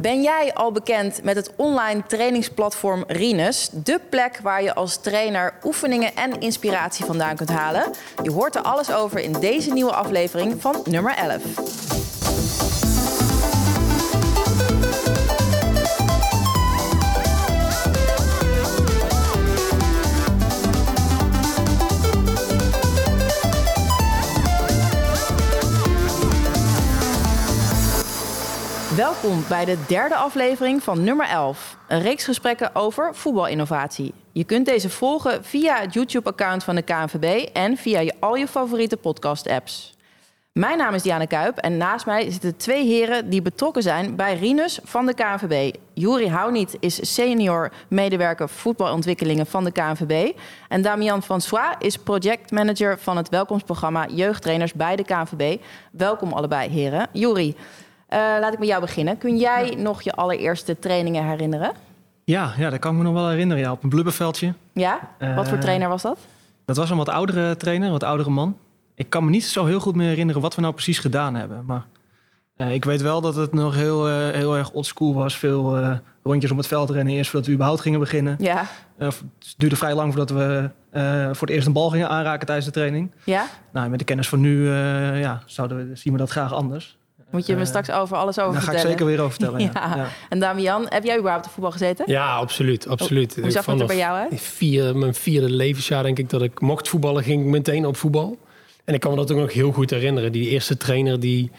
Ben jij al bekend met het online trainingsplatform Rinus? De plek waar je als trainer oefeningen en inspiratie vandaan kunt halen. Je hoort er alles over in deze nieuwe aflevering van nummer 11. Welkom bij de derde aflevering van nummer 11. Een reeks gesprekken over voetbalinnovatie. Je kunt deze volgen via het YouTube-account van de KNVB en via je, al je favoriete podcast-apps. Mijn naam is Diana Kuip en naast mij zitten twee heren die betrokken zijn bij Rinus van de KNVB. Juri Houniet is senior medewerker voetbalontwikkelingen van de KNVB. En Damian François is projectmanager van het welkomstprogramma Jeugdtrainers bij de KNVB. Welkom allebei heren. Juri, laat ik met jou beginnen. Kun jij ja. nog je allereerste trainingen herinneren? Ja, ja, dat kan ik me nog wel herinneren. Ja, op een blubberveldje. Ja? Wat voor trainer was dat? Dat was een wat oudere trainer, een wat oudere man. Ik kan me niet zo heel goed meer herinneren wat we nou precies gedaan hebben. Maar uh, ik weet wel dat het nog heel, uh, heel erg oldschool was. Veel uh, rondjes om het veld rennen eerst voordat we überhaupt gingen beginnen. Ja. het duurde vrij lang voordat we voor het eerst een bal gingen aanraken tijdens de training. Ja. Nou, met de kennis van nu ja, zouden we, zien we dat graag anders. Moet je me straks over alles over Daar ga ik zeker weer over vertellen. ja. En Damian, heb jij überhaupt op voetbal gezeten? Ja, absoluut. absoluut. Hoe zag dat er bij jou uit? Vier, mijn vierde levensjaar denk ik dat ik mocht voetballen, ging ik meteen op voetbal. En ik kan me dat ook nog heel goed herinneren. Die eerste trainer die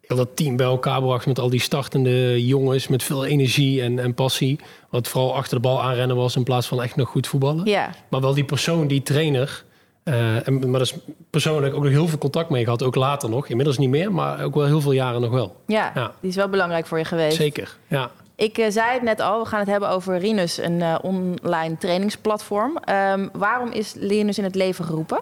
heel dat team bij elkaar bracht met al die startende jongens met veel energie en, en passie. Wat vooral achter de bal aanrennen was in plaats van echt nog goed voetballen. Ja. Maar wel die persoon, die trainer. Uh, en, maar is persoonlijk ook nog heel veel contact mee gehad. Ook later nog. Inmiddels niet meer, maar ook wel heel veel jaren nog wel. Ja, ja. die is wel belangrijk voor je geweest. Zeker, ja. Ik uh, zei het net al, we gaan het hebben over Rinus, een uh, online trainingsplatform. Um, waarom is Rinus in het leven geroepen?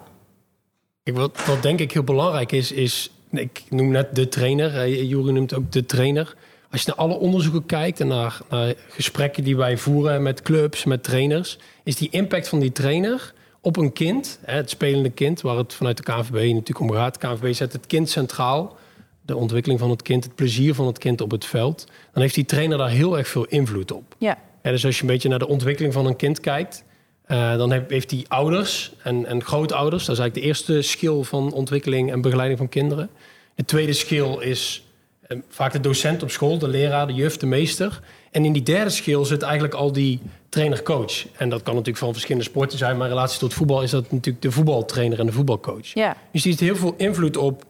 Ik, wat, wat denk ik heel belangrijk is, is ik noem net de trainer. Jury noemt ook de trainer. Als je naar alle onderzoeken kijkt en naar, naar gesprekken die wij voeren met clubs, met trainers, is die impact van die trainer op een kind, het spelende kind, waar het vanuit de KNVB natuurlijk om gaat. De KNVB zet het kind centraal, de ontwikkeling van het kind, het plezier van het kind op het veld. Dan heeft die trainer daar heel erg veel invloed op. Ja. Dus als je een beetje naar de ontwikkeling van een kind kijkt, uh, dan heeft die ouders en, en grootouders, dat is eigenlijk de eerste skill van ontwikkeling en begeleiding van kinderen. De tweede skill is uh, vaak de docent op school, de leraar, de juf, de meester. En in die derde skill zit eigenlijk al die trainer-coach. En dat kan natuurlijk van verschillende sporten zijn, maar in relatie tot voetbal is dat natuurlijk de voetbaltrainer en de voetbalcoach. Ja. Dus die heeft heel veel invloed op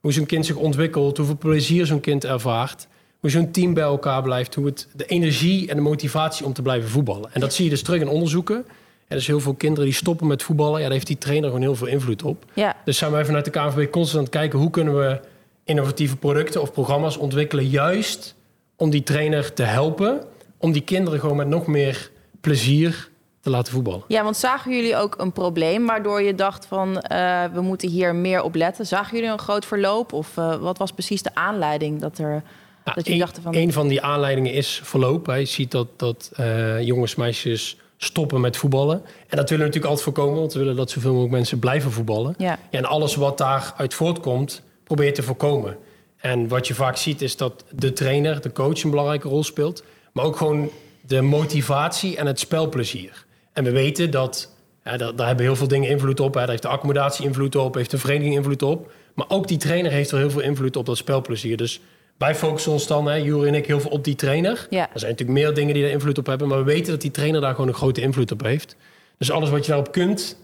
hoe zo'n kind zich ontwikkelt, hoeveel plezier zo'n kind ervaart, hoe zo'n team bij elkaar blijft, hoe het de energie en de motivatie om te blijven voetballen. En dat zie je dus terug in onderzoeken. Er is heel veel kinderen die stoppen met voetballen. Ja, daar heeft die trainer gewoon heel veel invloed op. Ja. Dus zijn wij vanuit de KNVB constant aan het kijken hoe kunnen we innovatieve producten of programma's ontwikkelen, juist om die trainer te helpen, om die kinderen gewoon met nog meer plezier te laten voetballen. Ja, want zagen jullie ook een probleem waardoor je dacht van uh, we moeten hier meer op letten? Zagen jullie een groot verloop of uh, wat was precies de aanleiding dat er nou, dat jullie dachten van? Een van die aanleidingen is verloop. Je ziet dat, dat uh, jongens, meisjes stoppen met voetballen. En dat willen we natuurlijk altijd voorkomen, want we willen dat zoveel mogelijk mensen blijven voetballen. Ja. Ja, en alles wat daaruit voortkomt, probeer je te voorkomen. En wat je vaak ziet is dat de trainer, de coach een belangrijke rol speelt. Maar ook gewoon de motivatie en het spelplezier. En we weten dat, ja, daar, daar hebben heel veel dingen invloed op. Hè. Daar heeft de accommodatie invloed op, heeft de vereniging invloed op. Maar ook die trainer heeft er heel veel invloed op dat spelplezier. Dus wij focussen ons dan, hè, Jure en ik, heel veel op die trainer. Ja. Er zijn natuurlijk meer dingen die daar invloed op hebben. Maar we weten dat die trainer daar gewoon een grote invloed op heeft. Dus alles wat je daarop kunt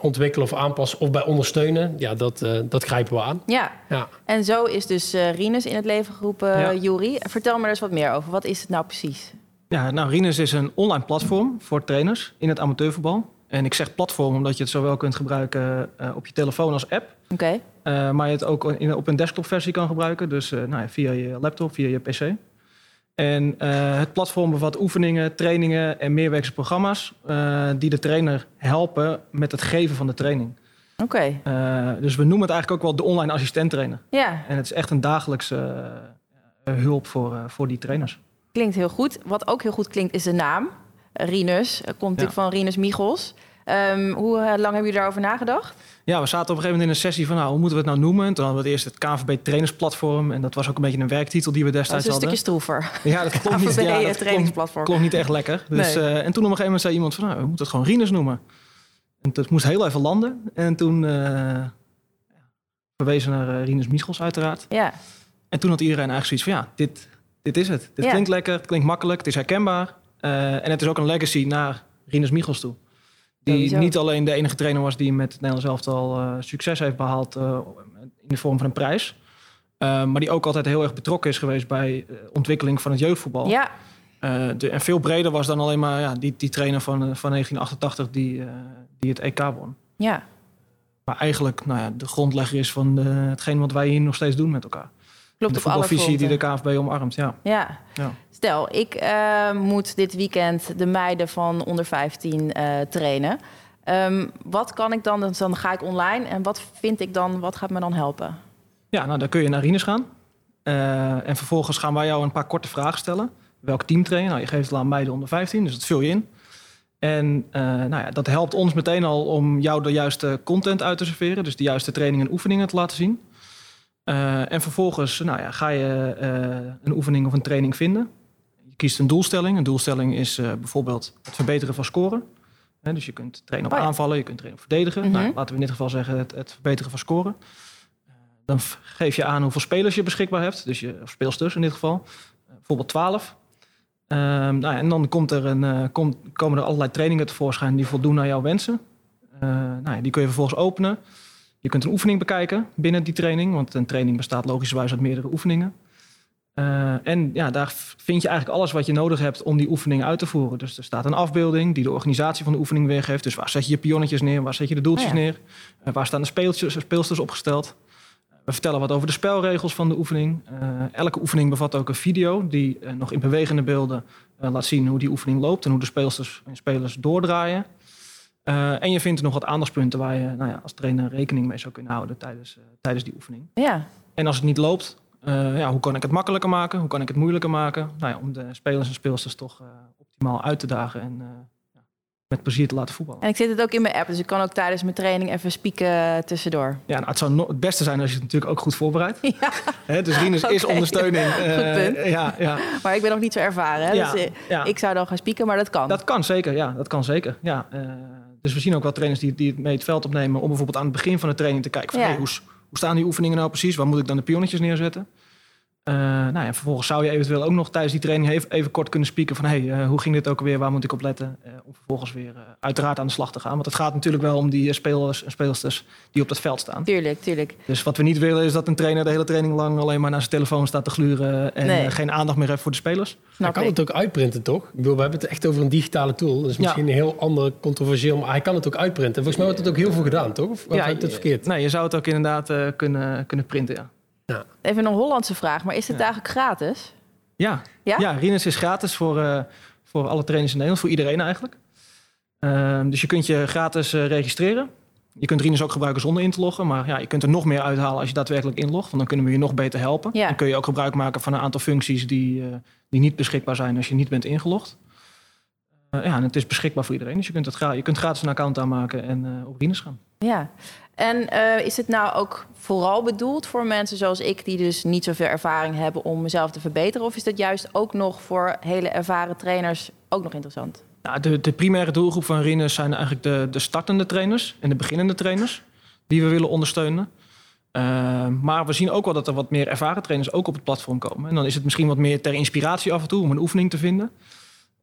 ontwikkelen of aanpassen of bij ondersteunen, ja, dat, uh, dat grijpen we aan. Ja. ja. En zo is dus Rinus in het leven geroepen, ja. Juri. Vertel me er eens wat meer over. Wat is het nou precies? Ja, nou, Rinus is een online platform voor trainers in het amateurvoetbal. En ik zeg platform omdat je het zowel kunt gebruiken uh, op je telefoon als app. Oké. Okay. Uh, maar je het ook in, op een desktopversie kan gebruiken. Dus uh, nou ja, via je laptop, via je pc. En het platform bevat oefeningen, trainingen en meerwerkse programma's... die de trainer helpen met het geven van de training. Oké. Okay. dus we noemen het eigenlijk ook wel de online assistent trainer. Ja. En het is echt een dagelijkse hulp voor, voor die trainers. Klinkt heel goed. Wat ook heel goed klinkt is de naam. Rinus. Komt natuurlijk ja. van Rinus Michels. Ehm, hoe lang hebben jullie daarover nagedacht? Ja, we zaten op een gegeven moment in een sessie van, nou, hoe moeten we het nou noemen? En toen hadden we het eerst het KNVB trainersplatform. En dat was ook een beetje een werktitel die we Dat destijds is een hadden. stukje stroever. Ja, dat klonk niet, ja, dat klonk, trainingsplatform. klonk niet echt lekker. Dus, Nee. eh, en toen op een gegeven moment zei iemand van, nou, we moeten het gewoon Rinus noemen. En dat moest heel even landen. En toen eh verwezen naar eh, Rinus Michels uiteraard. Ja, En toen had iedereen eigenlijk zoiets van, ja, dit, dit is het. Dit Ja. klinkt lekker, het klinkt makkelijk, het is herkenbaar. Eh, en het is ook een legacy naar Rinus Michels toe. Die niet alleen de enige trainer was die met het Nederlands elftal eh, succes heeft behaald eh, in de vorm van een prijs. Eh, maar die ook altijd heel erg betrokken is geweest bij de ontwikkeling van het jeugdvoetbal. ja. De, en veel breder was dan alleen maar ja, die, die trainer van, van 1988 die, die het EK won. ja. Maar eigenlijk nou ja, de grondlegger is van de, hetgeen wat wij hier nog steeds doen met elkaar. Klopt de voetbalvisie die de. KNVB omarmt, ja. Ja. ja. Stel, ik eh, moet dit weekend de meiden van onder 15 eh, trainen. Ehm, wat kan ik dan? Dus Dan ga ik online. En wat vind ik dan? Wat gaat me dan helpen? Ja, nou dan kun je naar Rinus gaan. Eh, en vervolgens gaan wij jou een paar korte vragen stellen. Welk team train je? Nou, je geeft het aan meiden onder 15, dus dat vul je in. En eh, nou ja, dat helpt ons meteen al om jou de juiste content uit te serveren. Dus de juiste trainingen en oefeningen te laten zien. Eh, en vervolgens nou ja, ga je eh, een oefening of een training vinden. Je kiest een doelstelling. Een doelstelling is eh, bijvoorbeeld het verbeteren van scoren. Dus je kunt trainen op Oh aanvallen, je kunt trainen op verdedigen. Mhm. nou, laten we in dit geval zeggen het, het verbeteren van scoren. Dan geef je aan hoeveel spelers je beschikbaar hebt. Dus je, of speelsters in dit geval. Bijvoorbeeld 12. Ehm, nou ja, en dan komt er een, komt, komen er allerlei trainingen tevoorschijn die voldoen aan jouw wensen. Nou ja, die kun je vervolgens openen. Je kunt een oefening bekijken binnen die training. Want een training bestaat logischerwijs uit meerdere oefeningen. Eh, en ja, daar vind je eigenlijk alles wat je nodig hebt om die oefening uit te voeren. Dus er staat een afbeelding die de organisatie van de oefening weergeeft. Dus waar zet je je pionnetjes neer? Waar zet je de doeltjes Oh ja. neer? Eh, waar staan de speeltjes, speelsters opgesteld? We vertellen wat over de spelregels van de oefening. Eh, elke oefening bevat ook een video die nog in bewegende beelden laat zien hoe die oefening loopt en hoe de speelsters en spelers doordraaien. Eh, en je vindt nog wat aandachtspunten waar je nou ja, als trainer rekening mee zou kunnen houden tijdens, eh, tijdens die oefening. Ja, En als het niet loopt, eh, ja, hoe kan ik het makkelijker maken? Hoe kan ik het moeilijker maken? Nou ja, om de spelers en speelsters toch optimaal uit te dagen en ja, met plezier te laten voetballen. en ik zit het ook in mijn app. Dus ik kan ook tijdens mijn training even spieken tussendoor. Ja, nou, het zou no- het beste zijn als je het natuurlijk ook goed voorbereidt. Ja, dus Rinus is ondersteuning. Goed punt. ja, ja, maar ik ben nog niet zo ervaren. Hè? ja, Dus ik zou dan gaan spieken, maar dat kan. Dat kan zeker, ja. Dat kan zeker, ja. Dus we zien ook wel trainers die, die het mee het veld opnemen... om bijvoorbeeld aan het begin van de training te kijken... Van, Ja. hey, hoe, hoe staan die oefeningen nou precies? Waar moet ik dan de pionnetjes neerzetten? Eh, nou ja, vervolgens zou je eventueel ook nog tijdens die training... even, even kort kunnen spieken van... hey, eh, hoe ging dit ook weer? Waar moet ik op letten? Eh, om vervolgens weer eh, uiteraard aan de slag te gaan. Want het gaat natuurlijk wel om die spelers en speelsters... die op dat veld staan. Tuurlijk, tuurlijk. Dus wat we niet willen is dat een trainer de hele training lang... alleen maar naar zijn telefoon staat te gluren... en Nee. geen aandacht meer heeft voor de spelers. Snap kan het ook uitprinten, toch? Ik bedoel, we hebben het echt over een digitale tool. Dat is Ja. misschien een heel ander controversieel, maar hij kan het ook uitprinten. Volgens mij wordt het ook heel veel gedaan, toch? Of, of heb ik het verkeerd? Nee, je zou het ook inderdaad eh, kunnen, kunnen printen, ja. Even een Hollandse vraag, maar is dit Ja. eigenlijk gratis? Ja, Ja? ja? Rinus is gratis voor, eh, voor alle trainers in Nederland, voor iedereen eigenlijk. Ehm, dus je kunt je gratis eh, registreren. Je kunt Rinus ook gebruiken zonder in te loggen. Maar ja, je kunt er nog meer uithalen als je daadwerkelijk inlogt. Want dan kunnen we je nog beter helpen. Ja. Dan kun je ook gebruik maken van een aantal functies die, eh, die niet beschikbaar zijn als je niet bent ingelogd. Eh, ja, en het is beschikbaar voor iedereen. Dus je kunt, het gra- je kunt gratis een account aanmaken en eh, op Rinus gaan. Ja. En eh, is het nou ook vooral bedoeld voor mensen zoals ik, die dus niet zoveel ervaring hebben om mezelf te verbeteren? Of is dat juist ook nog voor hele ervaren trainers ook nog interessant? Nou, de, de primaire doelgroep van Rinus zijn eigenlijk de, de startende trainers en de beginnende trainers die we willen ondersteunen. Uh, maar we zien ook wel dat er wat meer ervaren trainers ook op het platform komen. En dan is het misschien wat meer ter inspiratie af en toe om een oefening te vinden.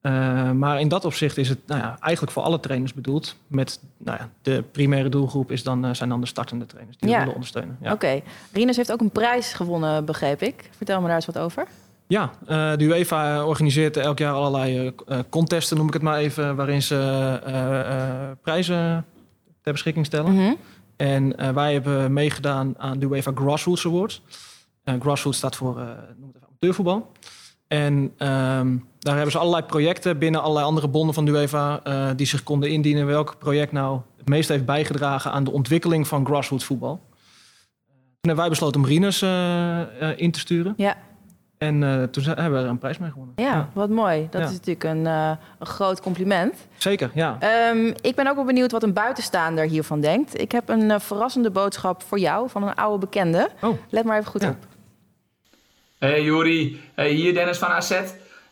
Uh, maar in dat opzicht is het nou ja, eigenlijk voor alle trainers bedoeld. Met nou ja, de primaire doelgroep is dan, uh, zijn dan de startende trainers die Ja. we willen ondersteunen. Ja. Oké. Rinus heeft ook een prijs gewonnen, begreep ik. Vertel me daar eens wat over. Ja, uh, de UEFA organiseert elk jaar allerlei contesten, noem ik het maar even, waarin ze prijzen ter beschikking stellen. Mhm. En wij hebben meegedaan aan de UEFA Grassroots Awards. Grassroots staat voor noem het even, amateurvoetbal. En um, daar hebben ze allerlei projecten binnen allerlei andere bonden van de UEFA die zich konden indienen. Welk project nou het meest heeft bijgedragen aan de ontwikkeling van grassroots voetbal. Toen hebben wij besloten om Rinus in te sturen. Ja. En uh, toen hebben we er een prijs mee gewonnen. Ja, wat mooi. Dat is natuurlijk een, uh, een, groot compliment. Zeker, ja. Um, ik ben ook wel benieuwd wat een buitenstaander hiervan denkt. Ik heb een uh, verrassende boodschap voor jou van een oude bekende. Oh. Let maar even goed ja. op. Hey Jori, hey, hier Dennis van AZ.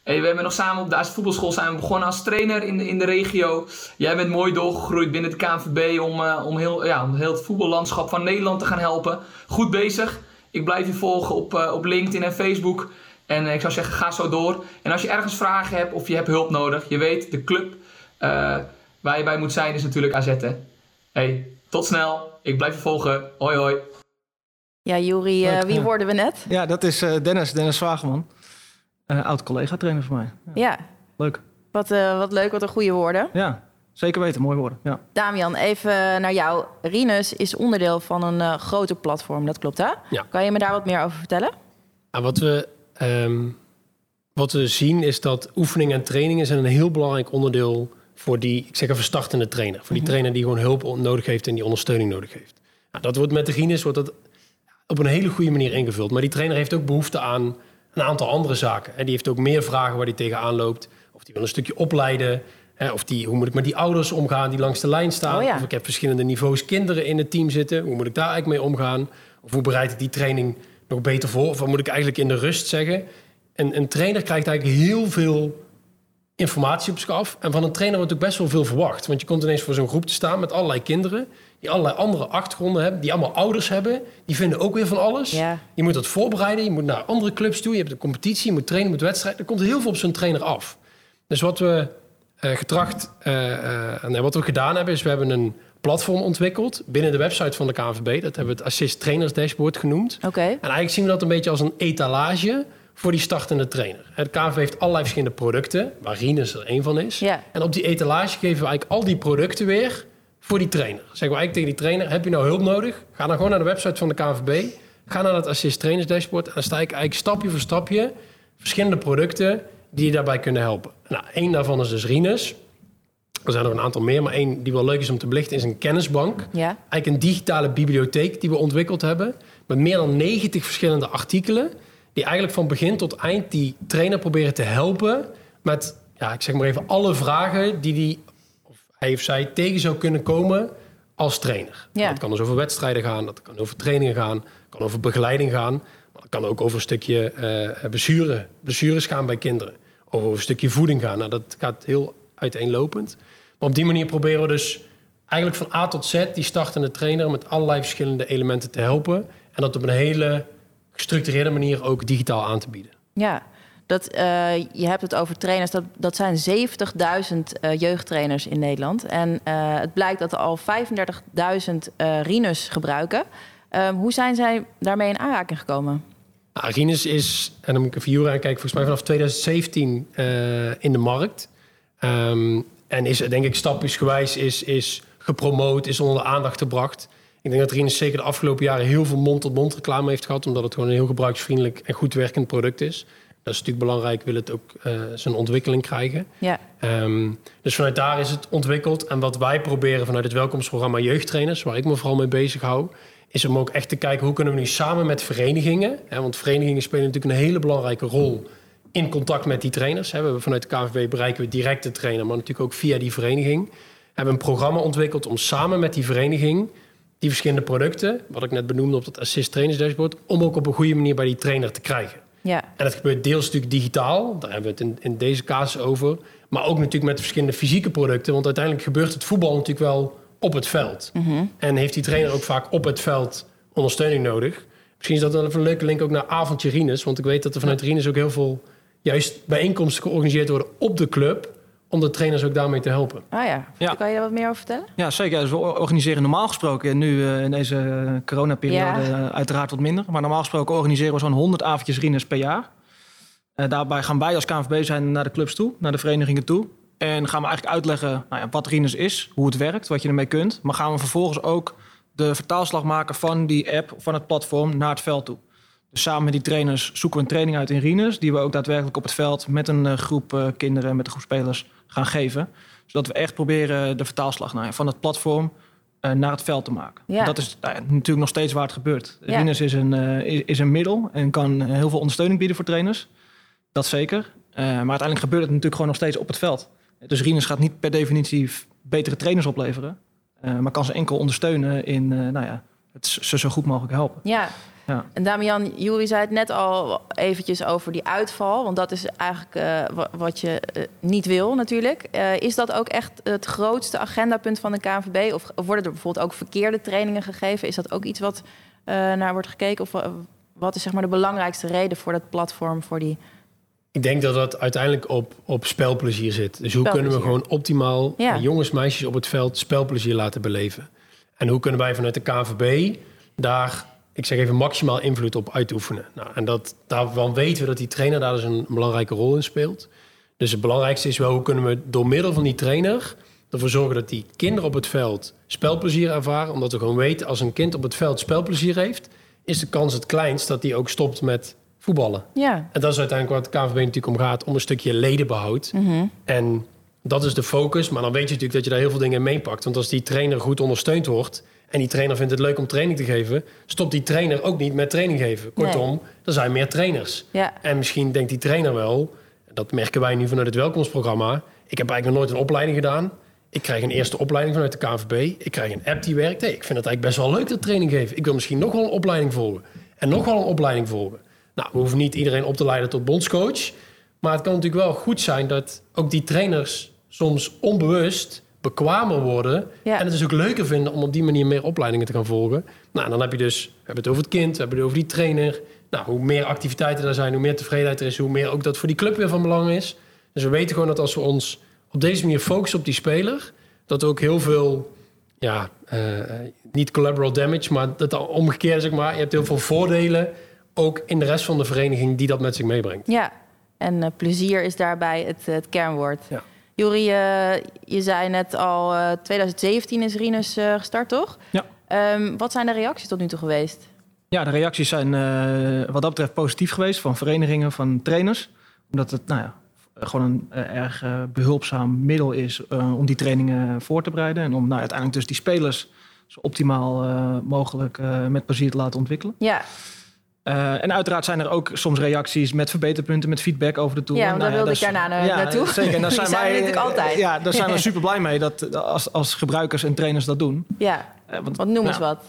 We hebben nog samen op de AZ voetbalschool zijn we begonnen als trainer in de, in de regio. Jij bent mooi doorgegroeid binnen de KNVB om, om, heel, ja, om heel het voetballandschap van Nederland te gaan helpen. Goed bezig. Ik blijf je volgen op, uh, op LinkedIn en Facebook. En uh, ik zou zeggen, ga zo door. En als je ergens vragen hebt of je hebt hulp nodig, je weet, de club waar je bij moet zijn is natuurlijk AZ. Hey, tot snel. Ik blijf je volgen. Hoi hoi. Ja, Juri, wie ja. hoorden we net? Ja, dat is Dennis, Dennis Zwageman. oud collega-trainer voor mij. Ja. ja. Leuk. Wat, wat leuk, wat een goede woorden. Ja, Zeker weten, mooi woorden. Ja. Damian, even naar jou. Rinus is onderdeel van een uh, groter platform, dat klopt hè? Ja. Kan je me daar wat meer over vertellen? Nou, wat, we, um, wat we zien is dat oefeningen en trainingen zijn een heel belangrijk onderdeel voor die, ik zeg even startende trainer. Voor die Mhm. trainer die gewoon hulp nodig heeft en die ondersteuning nodig heeft. Nou, dat wordt met de Rinus wordt dat op een hele goede manier ingevuld. Maar die trainer heeft ook behoefte aan een aantal andere zaken. En die heeft ook meer vragen waar hij tegenaan loopt. Of die wil een stukje opleiden. Hè, of die, hoe moet ik met die ouders omgaan die langs de lijn staan? Oh ja. Of ik heb verschillende niveaus kinderen in het team zitten. Hoe moet ik daar eigenlijk mee omgaan? Of hoe bereid ik die training nog beter voor? Of wat moet ik eigenlijk in de rust zeggen? En een trainer krijgt eigenlijk heel veel informatie op zich af. En van een trainer wordt ook best wel veel verwacht. Want je komt ineens voor zo'n groep te staan met allerlei kinderen... die allerlei andere achtergronden hebben, die allemaal ouders hebben. Die vinden ook weer van alles. Ja. Je moet dat voorbereiden, je moet naar andere clubs toe... je hebt een competitie, je moet trainen, je moet wedstrijden. Er komt heel veel op zo'n trainer af. Dus wat we uh, getracht... Uh, nee, wat we gedaan hebben, is we hebben een platform ontwikkeld... binnen de website van de KNVB. Dat hebben we het Assist Trainers Dashboard genoemd. Oké. En eigenlijk zien we dat een beetje als een etalage voor die startende trainer. Het KNVB heeft allerlei verschillende producten, waar Rinus er één van is. Ja. En op die etalage geven we eigenlijk al die producten weer voor die trainer. Zeggen we eigenlijk tegen die trainer, heb je nou hulp nodig? Ga dan gewoon naar de website van de KNVB. Ga naar het Assist Trainers Dashboard. En dan sta ik eigenlijk stapje voor stapje verschillende producten die je daarbij kunnen helpen. Nou, één daarvan is dus Rinus. Er zijn er een aantal meer, maar één die wel leuk is om te belichten is een kennisbank. Ja. Eigenlijk een digitale bibliotheek die we ontwikkeld hebben. Met meer dan 90 verschillende artikelen. Die eigenlijk van begin tot eind die trainer proberen te helpen. Met, ja, ik zeg maar even, alle vragen die, die hij of zij tegen zou kunnen komen als trainer. Ja. Dat kan dus over wedstrijden gaan, dat kan over trainingen gaan, kan over begeleiding gaan. Maar dat kan ook over een stukje eh blessure, blessures gaan bij kinderen. Of over een stukje voeding gaan. Nou, dat gaat heel uiteenlopend. Maar op die manier proberen we dus eigenlijk van A tot Z die startende trainer met allerlei verschillende elementen te helpen. En dat op een hele gestructureerde manier ook digitaal aan te bieden. Ja, dat, uh, je hebt het over trainers. Dat, dat zijn 70.000 uh, jeugdtrainers in Nederland. En uh, het blijkt dat er al 35.000 Rinus gebruiken. Ehm, hoe zijn zij daarmee in aanraking gekomen? Nou, Rinus is, en dan moet ik even Jura kijken, volgens mij vanaf 2017 in de markt. Um, en is denk ik stapjesgewijs is, is gepromoot, is onder de aandacht gebracht. Ik denk dat Rinus zeker de afgelopen jaren heel veel mond-tot-mond reclame heeft gehad, omdat het gewoon een heel gebruiksvriendelijk en goed werkend product is. Dat is natuurlijk belangrijk, wil het ook uh, zijn ontwikkeling krijgen. Ja. Um, dus vanuit daar is het ontwikkeld. En wat wij proberen vanuit het welkomstprogramma Jeugdtrainers, waar ik me vooral mee bezig hou, is om ook echt te kijken hoe kunnen we nu samen met verenigingen, hè, want verenigingen spelen natuurlijk een hele belangrijke rol in contact met die trainers. We hebben vanuit de KNVB bereiken we direct de trainer, maar natuurlijk ook via die vereniging. We hebben een programma ontwikkeld om samen met die vereniging die verschillende producten, wat ik net benoemde op dat Assist Trainers Dashboard, om ook op een goede manier bij die trainer te krijgen. Ja. En dat gebeurt deels natuurlijk digitaal, daar hebben we het in, in deze casus over, maar ook natuurlijk met verschillende fysieke producten, want uiteindelijk gebeurt het voetbal natuurlijk wel op het veld. Mm -hmm. En heeft die trainer ook vaak op het veld ondersteuning nodig. Misschien is dat even een leuke link ook naar avondje Rinus, want ik weet dat er vanuit Rinus ook heel veel juist bijeenkomsten georganiseerd worden op de club om de trainers ook daarmee te helpen. Ah ja, Ja. kan je daar wat meer over vertellen? Ja, zeker. Dus we organiseren normaal gesproken, nu uh, in deze uh, coronaperiode Ja. uh, uiteraard wat minder. Maar normaal gesproken organiseren we zo'n 100 avondjes Rinus per jaar. Eh, daarbij gaan wij als KNVB zijn naar de clubs toe, naar de verenigingen toe. En gaan we eigenlijk uitleggen nou ja, wat Rinus is, hoe het werkt, wat je ermee kunt. Maar gaan we vervolgens ook de vertaalslag maken van die app, van het platform, naar het veld toe. Dus samen met die trainers zoeken we een training uit in Rinus... die we ook daadwerkelijk op het veld met een uh, groep uh, kinderen... met een groep spelers gaan geven. Zodat we echt proberen de vertaalslag ja, van het platform eh, naar het veld te maken. Ja. Dat is nou ja, natuurlijk nog steeds waar het gebeurt. Ja. Rinus is een, eh, is, een middel en kan heel veel ondersteuning bieden voor trainers. Dat zeker. Eh, maar uiteindelijk gebeurt het natuurlijk gewoon nog steeds op het veld. Dus Rinus gaat niet per definitie betere trainers opleveren. eh, maar kan ze enkel ondersteunen in eh, nou ja, het ze zo goed mogelijk helpen. Ja. Ja. En Damian, Juri zei het net al eventjes over die uitval. Want dat is eigenlijk eh, wa- wat je eh, niet wil natuurlijk. Eh, is dat ook echt het grootste agendapunt van de KNVB? Of worden er bijvoorbeeld ook verkeerde trainingen gegeven? Is dat ook iets wat eh, naar wordt gekeken? Of wat is zeg maar de belangrijkste reden voor dat platform? Voor die... Ik denk dat dat uiteindelijk op, op spelplezier zit. Dus hoe kunnen we gewoon optimaal Ja. jongens, meisjes op het veld spelplezier laten beleven? En hoe kunnen wij vanuit de KNVB daar, ik zeg even, maximaal invloed op uitoefenen? Nou, en dat, daarvan weten we dat die trainer daar dus een belangrijke rol in speelt. Dus het belangrijkste is wel hoe kunnen we door middel van die trainer ervoor zorgen dat die kinderen op het veld spelplezier ervaren. Omdat we gewoon weten, als een kind op het veld spelplezier heeft, is de kans het kleinst dat hij ook stopt met voetballen. Ja. En dat is uiteindelijk waar het KNVB natuurlijk om gaat, om een stukje ledenbehoud. Mhm. En dat is de focus. Maar dan weet je natuurlijk dat je daar heel veel dingen in meepakt. Want als die trainer goed ondersteund wordt... en die trainer vindt het leuk om training te geven... stopt die trainer ook niet met training geven. Kortom, er zijn meer trainers. Ja. En misschien denkt die trainer wel... dat merken wij nu vanuit het welkomstprogramma... ik heb eigenlijk nog nooit een opleiding gedaan... Ik krijg een eerste opleiding vanuit de KNVB. Ik krijg een app die werkt. Hey, ik vind het eigenlijk best wel leuk dat training geven. Ik wil misschien nog wel een opleiding volgen. En nog wel een opleiding volgen. Nou, we hoeven niet iedereen op te leiden tot bondscoach. Maar het kan natuurlijk wel goed zijn dat ook die trainers soms onbewust bekwamer worden. Ja. En het dus ook leuker vinden om op die manier meer opleidingen te gaan volgen. Nou, en dan heb je dus, we hebben het over het kind, we hebben het over die trainer. Nou, hoe meer activiteiten er zijn, hoe meer tevredenheid er is, hoe meer ook dat voor die club weer van belang is. Dus we weten gewoon dat als we ons op deze manier focussen op die speler, dat ook heel veel, ja, eh, niet collateral damage, maar dat omgekeerd zeg maar, je hebt heel veel voordelen ook in de rest van de vereniging die dat met zich meebrengt. Ja, en eh, plezier is daarbij het, het kernwoord. Ja. Juri, eh, je zei net al, eh 2017 is Rinus eh, gestart, toch? Ja. Ehm, wat zijn de reacties tot nu toe geweest? Ja, de reacties zijn wat dat betreft positief geweest van verenigingen, van trainers. Omdat het nou ja, gewoon een erg eh, behulpzaam middel is om die trainingen voor te bereiden. En om nou, uiteindelijk dus die spelers zo optimaal mogelijk met plezier te laten ontwikkelen. Ja, Eh, en uiteraard zijn er ook soms reacties met verbeterpunten, met feedback over de tour. Ja, want daar wilde dat ik daarna na- naartoe. Zeker, en daar zijn, we wij, natuurlijk altijd. Ja, daar zijn we super blij mee dat als, als gebruikers en trainers dat doen. ja. Eh, want want noem eens nou, wat.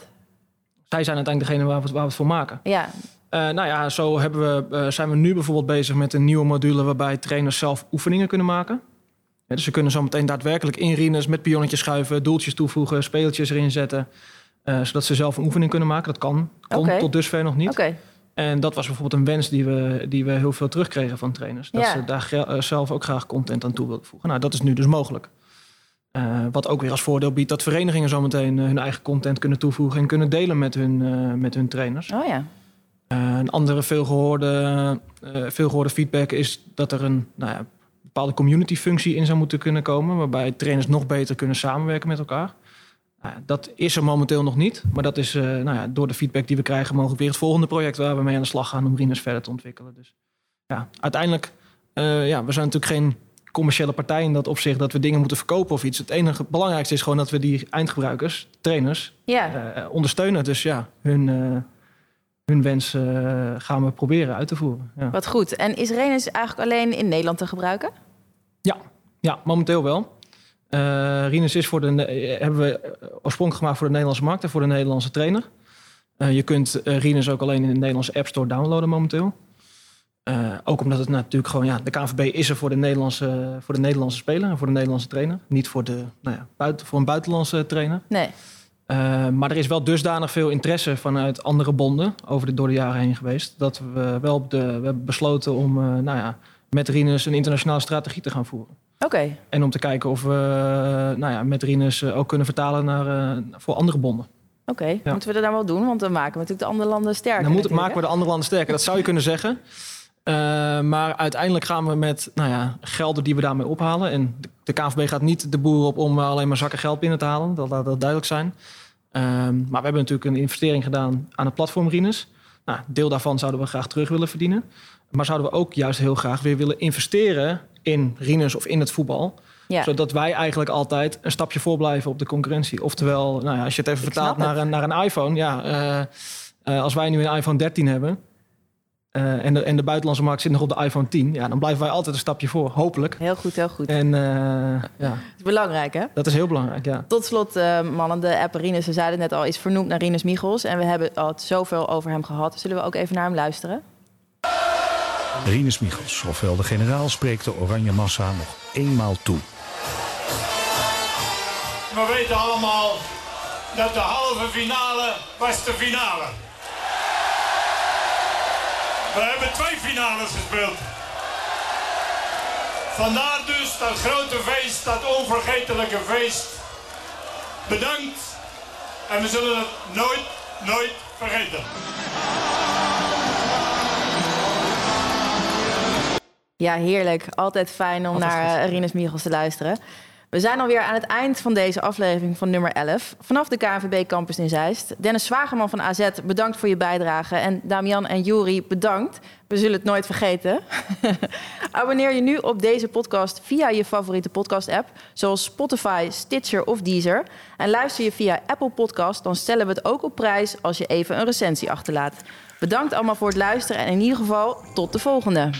zij zijn uiteindelijk degene waar we, het- waar we het voor maken. Ja, Eh, nou ja, zo hebben we, eh, zijn we nu bijvoorbeeld bezig met een nieuwe module waarbij trainers zelf oefeningen kunnen maken. Ja, dus ze kunnen zo meteen daadwerkelijk in Rinus met pionnetjes schuiven, doeltjes toevoegen, speeltjes erin zetten. Eh, zodat ze zelf een oefening kunnen maken. Dat kan. Kon tot dusver nog niet. En dat was bijvoorbeeld een wens die we, die we heel veel terugkregen van trainers. Dat Ja. ze daar eh, zelf ook graag content aan toe wilden voegen. Nou, dat is nu dus mogelijk. Eh, wat ook weer als voordeel biedt dat verenigingen zometeen hun eigen content kunnen toevoegen en kunnen delen met hun, met hun trainers. Oh ja. Een andere veelgehoorde, eh veelgehoorde feedback is dat er een nou ja, bepaalde community functie in zou moeten kunnen komen, waarbij trainers nog beter kunnen samenwerken met elkaar. Nou ja, dat is er momenteel nog niet, maar dat is eh, nou ja, door de feedback die we krijgen mogelijk weer het volgende project waar we mee aan de slag gaan om Rinus verder te ontwikkelen. Dus ja, uiteindelijk, eh, ja, we zijn natuurlijk geen commerciële partij in dat opzicht dat we dingen moeten verkopen of iets. Het enige belangrijkste is gewoon dat we die eindgebruikers, trainers, Ja, eh, ondersteunen. Dus ja, hun, eh, hun wens eh, gaan we proberen uit te voeren. Ja, wat goed. En is Rinus eigenlijk alleen in Nederland te gebruiken? ja momenteel wel. Eh Rinus is voor de, eh, hebben we eh, oorspronkelijk gemaakt voor de Nederlandse markt en voor de Nederlandse trainer. Je kunt Rinus ook alleen in de Nederlandse App Store downloaden momenteel. Ook omdat het natuurlijk gewoon, ja, de KNVB is er voor de Nederlandse, voor de Nederlandse speler en voor de Nederlandse trainer. Niet voor, de, nou ja, buiten, voor een buitenlandse trainer. Nee. Uh, maar er is wel dusdanig veel interesse vanuit andere bonden over de, door de jaren heen geweest. Dat we wel op de, we hebben besloten om uh, nou ja, met Rinus een internationale strategie te gaan voeren. Oké. En om te kijken of we uh, nou ja, met Rinus ook kunnen vertalen naar, voor andere bonden. Oké, okay. ja. moeten we dat dan wel doen? Want dan maken we natuurlijk de andere landen sterker. Dan moet, maken we de andere landen sterker, dat zou je kunnen zeggen. Uh, maar uiteindelijk gaan we met nou ja, gelden die we daarmee ophalen. En de, KNVB gaat niet de boer op om alleen maar zakken geld binnen te halen. Dat laat dat duidelijk zijn. Uh, maar we hebben natuurlijk een investering gedaan aan het platform Rinus. Nou, deel daarvan zouden we graag terug willen verdienen. Maar zouden we ook juist heel graag weer willen investeren in Rinus of in het voetbal. Ja. Zodat wij eigenlijk altijd een stapje voor blijven op de concurrentie. Oftewel, nou ja, als je het even Ik vertaalt naar het. een, naar een iPhone. Ja, eh, eh, als wij nu een iPhone 13 hebben... eh, en, de, en de buitenlandse markt zit nog op de iPhone 10... Ja, dan blijven wij altijd een stapje voor, hopelijk. Heel goed, heel goed. En ja, Het is belangrijk, hè? dat is heel belangrijk, ja. Tot slot, mannen, de app Rinus, ze zeiden het net al, is vernoemd naar Rinus Michels. En we hebben al zoveel over hem gehad. Zullen we ook even naar hem luisteren? Rinus Michels, ofwel de generaal, spreekt de oranje massa nog eenmaal toe. We weten allemaal dat de halve finale was de finale. We hebben twee finales gespeeld. Vandaar dus dat grote feest, dat onvergetelijke feest. Bedankt en we zullen het nooit, nooit vergeten. Ja, heerlijk. Altijd fijn om Altijd naar eh, Rinus Michels te luisteren. We zijn alweer aan het eind van deze aflevering van nummer 11. Vanaf de KNVB Campus in Zeist. Dennis Zwageman van AZ, bedankt voor je bijdrage. En Damian en Juri, bedankt. We zullen het nooit vergeten. Abonneer je nu op deze podcast via je favoriete podcast-app... zoals Spotify, Stitcher of Deezer. En luister je via Apple Podcast... dan stellen we het ook op prijs als je even een recensie achterlaat. Bedankt allemaal voor het luisteren en in ieder geval tot de volgende.